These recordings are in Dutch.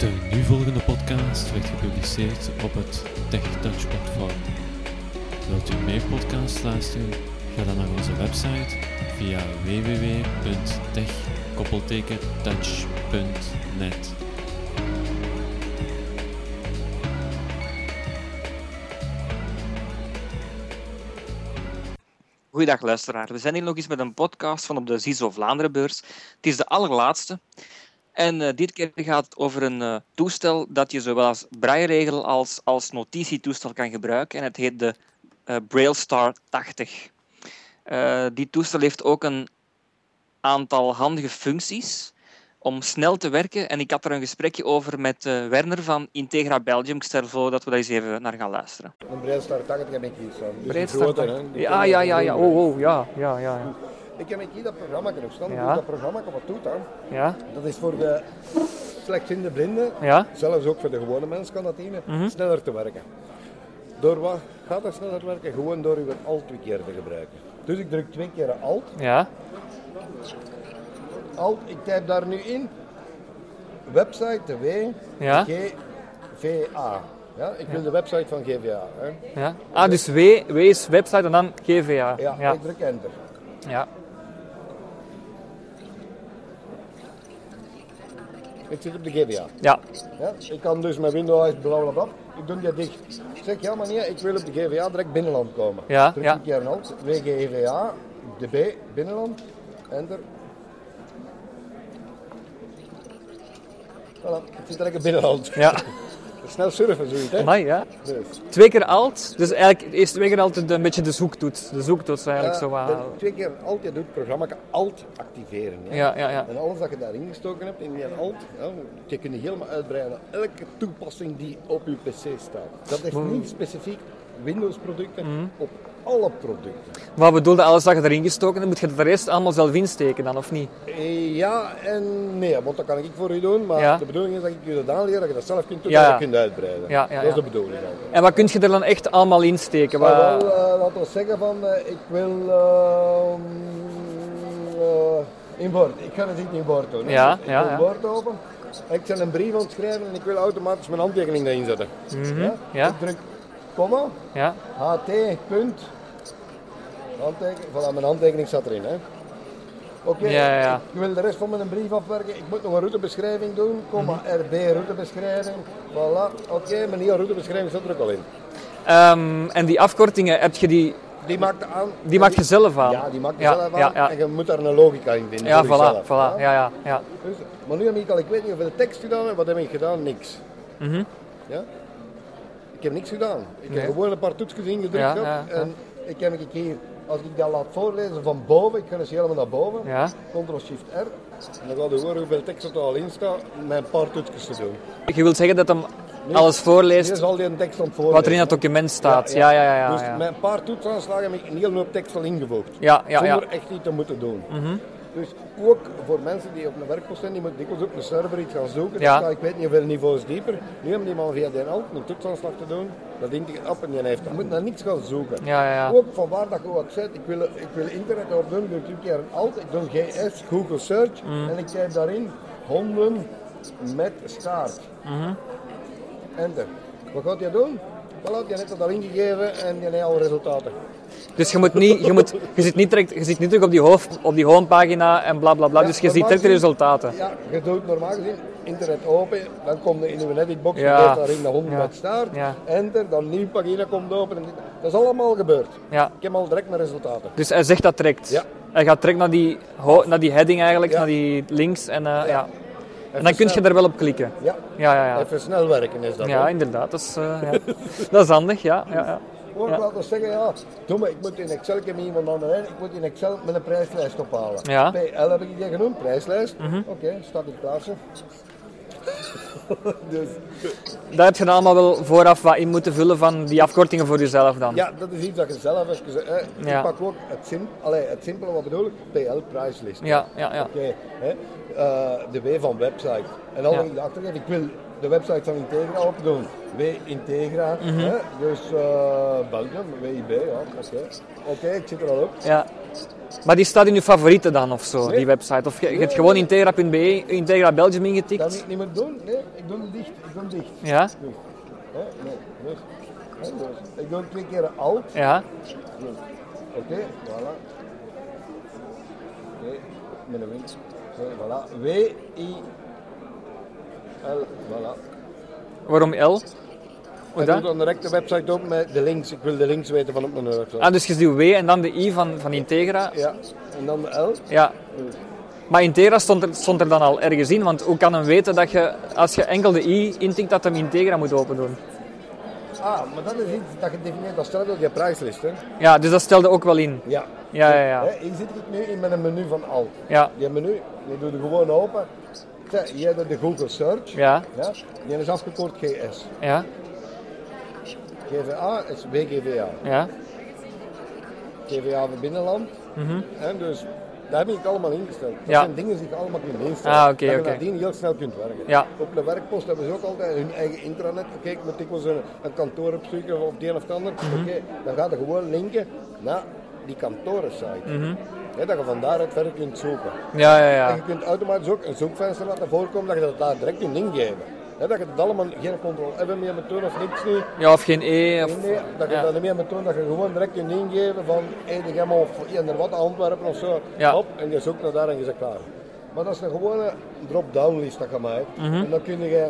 De nu volgende podcast werd gepubliceerd op het TechTouch platform. Wilt u meer podcasts luisteren? Ga dan naar onze website via www.tech-touch.net. Goeiedag luisteraar. We zijn hier nog eens met een podcast van op de ZISO Vlaanderenbeurs. Het is de allerlaatste. En eh, dit keer gaat het over een eh, toestel dat je zowel als brailleregel als als notitietoestel kan gebruiken. En het heet de eh Braillestar 80. Eh, die toestel heeft ook een aantal handige functies om snel te werken. En ik had er een gesprekje over met Werner van Integra Belgium. Ik stel voor dat we daar eens even naar gaan luisteren. Een Breitstar 80 heb ik hier staan. Dus Breitstar die grote, 80. hè. Die Ja, ja, ja, ja. Oh, oh, ja, ja, ja. ja. Ik heb hier dat programma nog staan. Ja. Dus dat programma wat doet dan, Ja, dat is voor de slechtziende blinden, ja. zelfs ook voor de gewone mens kan dat dienen, Mhm. sneller te werken. Door wat gaat dat sneller werken? Gewoon door uw alt twee keer te gebruiken. Dus ik druk twee keer alt. ja. Alt, ik typ daar nu in website de W Ja. GVA. Ja, ik wil de website van GVA. Hè. Ja. Ah, dus W, W is website en dan GVA. Ja, ja. ik druk enter. ja. Ik zit op de GVA. ja. Ja, ik kan dus met Windows bla bla bla. Ik doe die dicht. Ik zeg ja, nee, ik wil op de GVA direct binnenland komen. Ja, Druk ja. een keer alt. WGVA, de B, binnenland. Enter. Voilà, ik zit direct in binnenland. ja. Snel surfen, zoiets hè. Amai, ja. Dus, Twee keer alt. Dus eigenlijk eerst twee keer alt een beetje de zoektoets. De zoektoets eigenlijk ja, zo wat. twee keer alt, je doet het programma alt activeren. Ja. Ja, ja, ja. En alles dat je daarin gestoken hebt in die alt, ja, je kunt je helemaal uitbreiden naar elke toepassing die op je pc staat. Dat is niet specifiek Windows producten, Mhm. op alle producten. Wat bedoelde alles dat je erin gestoken hebt, moet je de rest allemaal zelf insteken dan, of niet? Eh, Ja en nee, want dat kan ik voor u doen, maar Ja. de bedoeling is dat ik je dat aanleer, dat je dat zelf kunt doen Ja, kunt uitbreiden. Ja, dat is de bedoeling. En wat kun je er dan echt allemaal insteken? Wat... wel, eh, laten we zeggen van, eh, ik wil eh, in Word. Ik ga het niet in Word doen. Ja, ik ja, wil ja. Word open. Ik zal een brief aan het schrijven en ik wil automatisch mijn handtekening erin zetten. Mhm, ja? ja. Ik druk komma, Ja, ht, punt, handtekening, voilà, mijn handtekening staat erin. Hè. Oké, Ja, ja, ja. ik wil de rest van mijn brief afwerken. Ik moet nog een routebeschrijving doen, komma, Mhm. RB routebeschrijving. Voilà, oké, mijn nieuwe routebeschrijving staat er ook al in. Ehm, en die afkortingen, heb je die, Die maakt aan. die maak je zelf aan? Ja, die maakt je Ja, zelf aan ja, ja. en je moet daar een logica in vinden. Ja, voilà, voilà. Ja, ja, ja. Dus, maar nu heb ik al, ik weet niet hoeveel tekst gedaan heb, wat heb ik gedaan? Niks. Mhm. Ja? Ik heb niks gedaan. Ik Nee. heb gewoon een paar toetsjes ingedrukt Ja, en ik heb ik hier, als ik dat laat voorlezen van boven, ik ga dus helemaal naar boven. Ctrl-Shift-R, en dan gaat u horen hoeveel tekst er al in staat, met een paar toetsjes te doen. Je wilt zeggen dat hem alles voorleest die tekst voorlezen. wat er in dat document staat. Ja, ja, ja. ja, Dus ja. met een paar toetsaanslagen heb ik een hele hoop tekst al ingevoegd. Ja, ja, ja. zonder echt iets te moeten doen. Mhm. Dus ook voor mensen die op een werkpost zijn, die moeten dikwijls op een server iets gaan zoeken. Ja. Ik weet niet hoeveel niveaus dieper. Nu hebben die man via de alt een toetsaanslag te doen. Dat dient hij op en die heeft. Je moet naar niets gaan zoeken. Ja, ja, ja. Ook van waar dat je ook zet. Ik wil, ik wil internet erop doen, ik doe een keer een alt. Ik doe GS, Google Search. Mhm. En ik typ daarin honden met staart. Mhm. Enter. Wat gaat hij doen? Voilà, die heeft dat al ingegeven en die heeft al resultaten. Dus je, moet niet, je, moet, je, zit niet direct, je zit niet terug op die, hoofd, op die homepagina en bla bla bla. Ja, dus je ziet direct de resultaten. Ja, je doet normaal gezien internet open, dan komt in uw editbox, Ja. geeft daarin de hond Ja. met staart, Ja. enter, dan een nieuwe pagina komt open. Dat is allemaal gebeurd. Ja. Ik heb al direct mijn resultaten. Dus hij zegt dat direct. Ja. Hij gaat direct naar die, naar die heading eigenlijk, naar die links. En, eh, ja. en dan kun je er wel op klikken. Ja, Ja, ja, ja. even snel werken is dat. Ja, inderdaad. Dat is, eh, ja. dat is handig, ja. ja, ja. Ja. laten zeggen, ja, doe maar, ik moet in Excel, heb iemand anders ik moet in Excel met een prijslijst ophalen. Ja. Mhm. PL heb ik die genoemd, prijslijst. Oké, staat in plaatsen. dus, Daar heb je dan allemaal wel vooraf wat in moeten vullen van die afkortingen voor jezelf dan. ja, dat is iets dat je zelf. Eh, Ja. Ik pak ook het, sim, allee, het simpele, wat bedoel ik? PL, prijslist. ja, ja. ja. Oké, hè. Eh, de W van website. En dan Ja. wil ik geven, ik wil de website van Integra open doen. W Integra, Mhm. hè? dus eh Belgium, WIB, ja, oké. Oké, ik zit er al op. Ja. Maar die staat in je favorieten dan of zo, Nee. die website? Of je, je hebt gewoon integra.be, Integra Belgium Dat ingetikt? moet ik niet meer doen, nee, ik doe hem dicht, ik doe hem dicht. Ja? Hè, nee, dus, dus. Ik doe twee keer alt, Ja. oké, voilà. Oké, met een voilà, W, I, L, voilà. Waarom L? Ik doe dat? dan direct de website op met de links. Ik wil de links weten van op mijn website. Ah, dus je doet W en dan de I van, van Integra. Ja, en dan de L. Ja. Maar Integra stond er, stond er dan al ergens in, want hoe kan hem weten dat je, als je enkel de I intikt, dat hem Integra moet open doen? Ah, maar dat is iets dat je definieert als stelt op je prijslist. Hè? Ja, dus dat stelde ook wel in. Ja. Ja, ja, ja. Hier zit ik nu in met een menu van alt. Ja, Die menu, die doe je gewoon open. Je de Google Search. ja, Ja, die is afgekort GS. ja, GVA is WGVA. ja. GVA voor binnenland. En dus daar heb ik allemaal ingesteld. Dat Mhm. Ja. zijn dingen die je allemaal kunt instellen. Ah, oké, dat je nadien heel snel kunt werken. Ja. Op de werkpost hebben ze ook altijd hun eigen intranet. Kijk, moet ik wel een, een kantoor opzoeken of het een of ander. Mhm. Oké, dan gaat je gewoon linken naar die kantorensite. Mhm. Dat je van daaruit verder kunt zoeken. Ja, ja, En ja. je kunt automatisch ook een zoekvenster laten voorkomen dat je dat daar direct kunt ingeven. Dat je het allemaal geen controle hebben meer met doen of niks nu. Ja, of geen E. Of, Nee, dat je ja. dat niet meer met doen, dat je gewoon direct kunt ingeven van Edegem of eender wat, Antwerpen of zo. Ja. Op, en je zoekt naar daar en je zegt klaar. Maar dat is een gewone drop-down list dat je maakt. Mhm. En dan kun je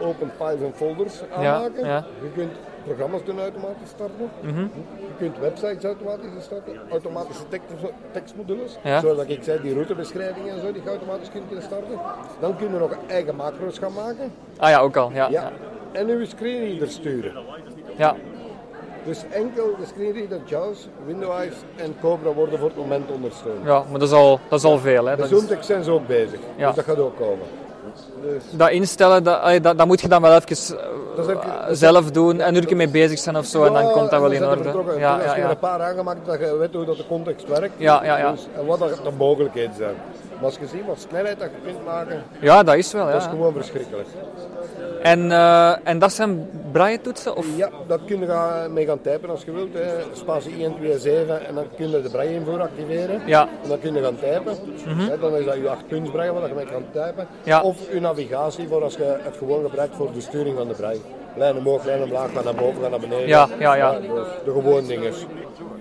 open files en folders aanmaken. ja. Je kunt programma's doen automatisch starten. Mhm. Je kunt websites automatisch starten. Automatische tekst, tekstmodules. Ja. Zoals ik zei, die routebeschrijvingen en zo, die je automatisch kunt starten. Dan kun je nog eigen macro's gaan maken. Ah ja, ook al. Ja, Ja. En uw screenreader sturen. ja. Dus enkel de screenreader JAWS, Windows en Cobra worden voor het moment ondersteund. Ja, maar dat is al, dat is al veel. Hè. De Dat, is- Zoomtext zijn ze ook bezig, Ja. dus dat gaat ook komen. Dat instellen, dat, dat, dat moet je dan wel even eh, zelf doen en er mee bezig zijn of zo. En dan Ja, komt dat wel in orde. vertrokken. Ja, Als ja, je er ja. een paar aangemaakt dat je weet hoe dat de context werkt Ja, ja, ja. Dus, en wat de mogelijkheden zijn. Maar als je ziet wat snelheid dat je kunt maken, ja, dat is wel. dat is Ja. gewoon verschrikkelijk. En, eh, en dat zijn braille-toetsen? Of? Ja, dat kun je gaan- mee gaan typen als je wilt. Hè. Spatie 1, 2, 7 en dan kun je de braille invoer activeren. Ja. En dan kun je gaan typen. Hè, dan is dat je 8 punts braille waar je mee kan typen. Ja. Of je navigatie voor als je het gewoon gebruikt voor de sturing van de braille. Lijn omhoog, lijn omlaag, gaan naar boven, gaan naar beneden. Ja, ja, ja. de gewone dingen.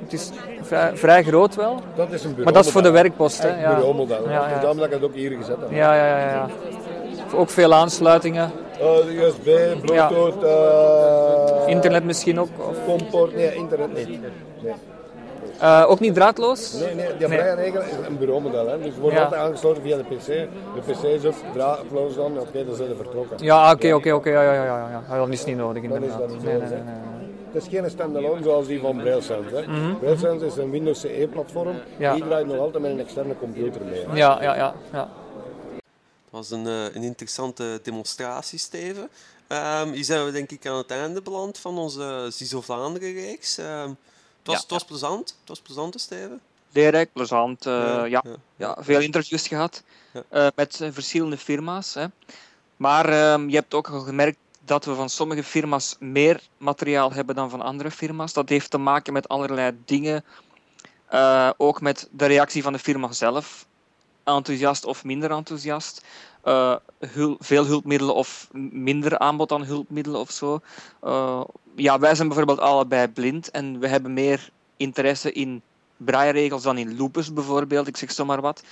Het is vrij, vrij groot wel. Dat is een bureau. Maar dat is voor de werkpost, hè? Ja. bureaumodel. Ja, ja. Daarom dat ik het ook hier gezet heb. Ja, ja, ja, ja. Ook veel aansluitingen. Eh, USB, Bluetooth, eh, Internet misschien ook. Of, Comport, nee, internet niet. Nee, eh, ook niet draadloos? nee, nee die Nee. braille-regel is een bureaumodel. Hè. Dus het wordt Ja. altijd aangesloten via de PC. De PC is ook draadloos dan, oké, dan zijn ze vertrokken. Ja, oké, oké, oké. Ja, ja, ja, ja, ja. Ja, Dat is niet nodig Dan is inderdaad. dat niet Nee, nee, nee. Het is geen standalone zoals die van BrailleSense. Hè. BrailleSense is een Windows CE-platform. Ja. Die draait nog altijd met een externe computer mee. hè. Ja, ja, ja. ja. Dat was een, eh, een interessante demonstratie, Steven. Ehm, hier zijn we denk ik aan het einde beland van onze CISO Vlaanderen-reeks. Ehm, het, was, Ja. het was plezant. Het was plezant, hè, Steven. Leerrijk, plezant. eh, Ja, ja, ja. ja, veel interviews gehad Ja. eh, met eh, verschillende firma's. Hè. Maar ehm, je hebt ook al gemerkt dat we van sommige firma's meer materiaal hebben dan van andere firma's. Dat heeft te maken met allerlei dingen. Eh, ook met de reactie van de firma zelf. Enthousiast of minder enthousiast. Eh, veel hulpmiddelen of minder aanbod aan hulpmiddelen of zo. Eh, ja, wij zijn bijvoorbeeld allebei blind en we hebben meer interesse in braairegels dan in lupus bijvoorbeeld, ik zeg zomaar wat.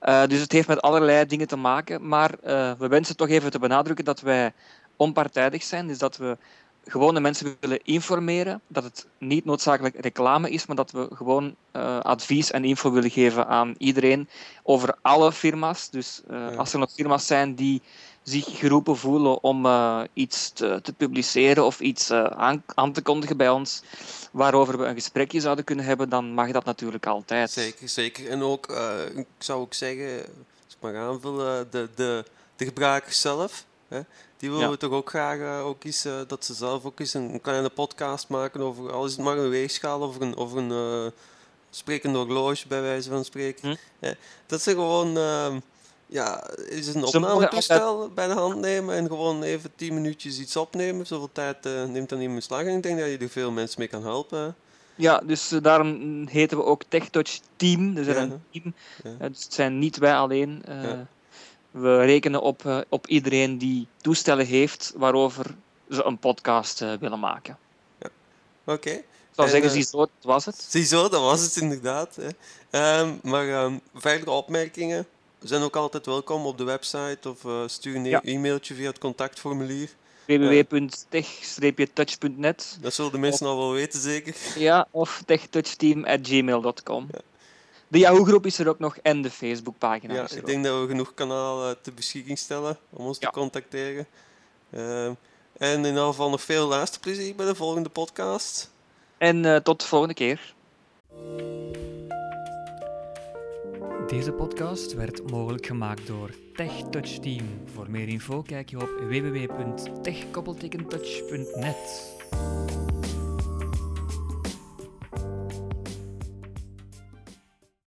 Eh, dus het heeft met allerlei dingen te maken, maar we wensen toch even te benadrukken dat wij onpartijdig zijn, dus dat we gewone mensen willen informeren, dat het niet noodzakelijk reclame is, maar dat we gewoon eh, advies en info willen geven aan iedereen over alle firma's. Dus eh, Ja. als er nog firma's zijn die zich geroepen voelen om eh, iets te, te publiceren of iets aan, aan te kondigen bij ons, waarover we een gesprekje zouden kunnen hebben, dan mag dat natuurlijk altijd. Zeker, zeker. En ook, ik zou ook zeggen, als ik mag aanvullen, de, de, de gebruikers zelf. Hè, die willen Ja. we toch ook graag eh, ook eens, eh, dat ze zelf ook eens een, een kleine podcast maken over, al is het maar een weegschaal, over een, over een eh, sprekende horloge bij wijze van spreken. Hm. Dat ze gewoon ehm, ja, is een opnametoestel bij de hand nemen en gewoon even 10 minuutjes iets opnemen. Zoveel tijd neemt dan niet in beslag. En ik denk dat je er veel mensen mee kan helpen. Ja, dus daarom heten we ook TechTouch Team. Dus er Ja. een team. Dus het zijn niet wij alleen. Ja. We rekenen op, eh, op iedereen die toestellen heeft waarover ze een podcast eh, willen maken. Oké. Ik zou En, zeggen, eh, ziezo, dat was het. Ziezo, dat was het inderdaad. Hè. Ehm, maar ehm, verdere opmerkingen zijn ook altijd welkom op de website of stuur een e- Ja. e-mailtje via het contactformulier. www.tech-touch.net Dat zullen de mensen al wel weten, zeker. ja, of techtouchteam.gmail.com. De Yahoo-groep is er ook nog en de Facebook-pagina Ja, is er ik ook. denk dat we genoeg kanaal eh, ter beschikking stellen om ons Ja. te contacteren. Ehm, en in elk geval nog veel luisterplezier bij de volgende podcast. En eh, tot de volgende keer. Deze podcast werd mogelijk gemaakt door TechTouch Team. Voor meer info kijk je op www.tech-touch.net.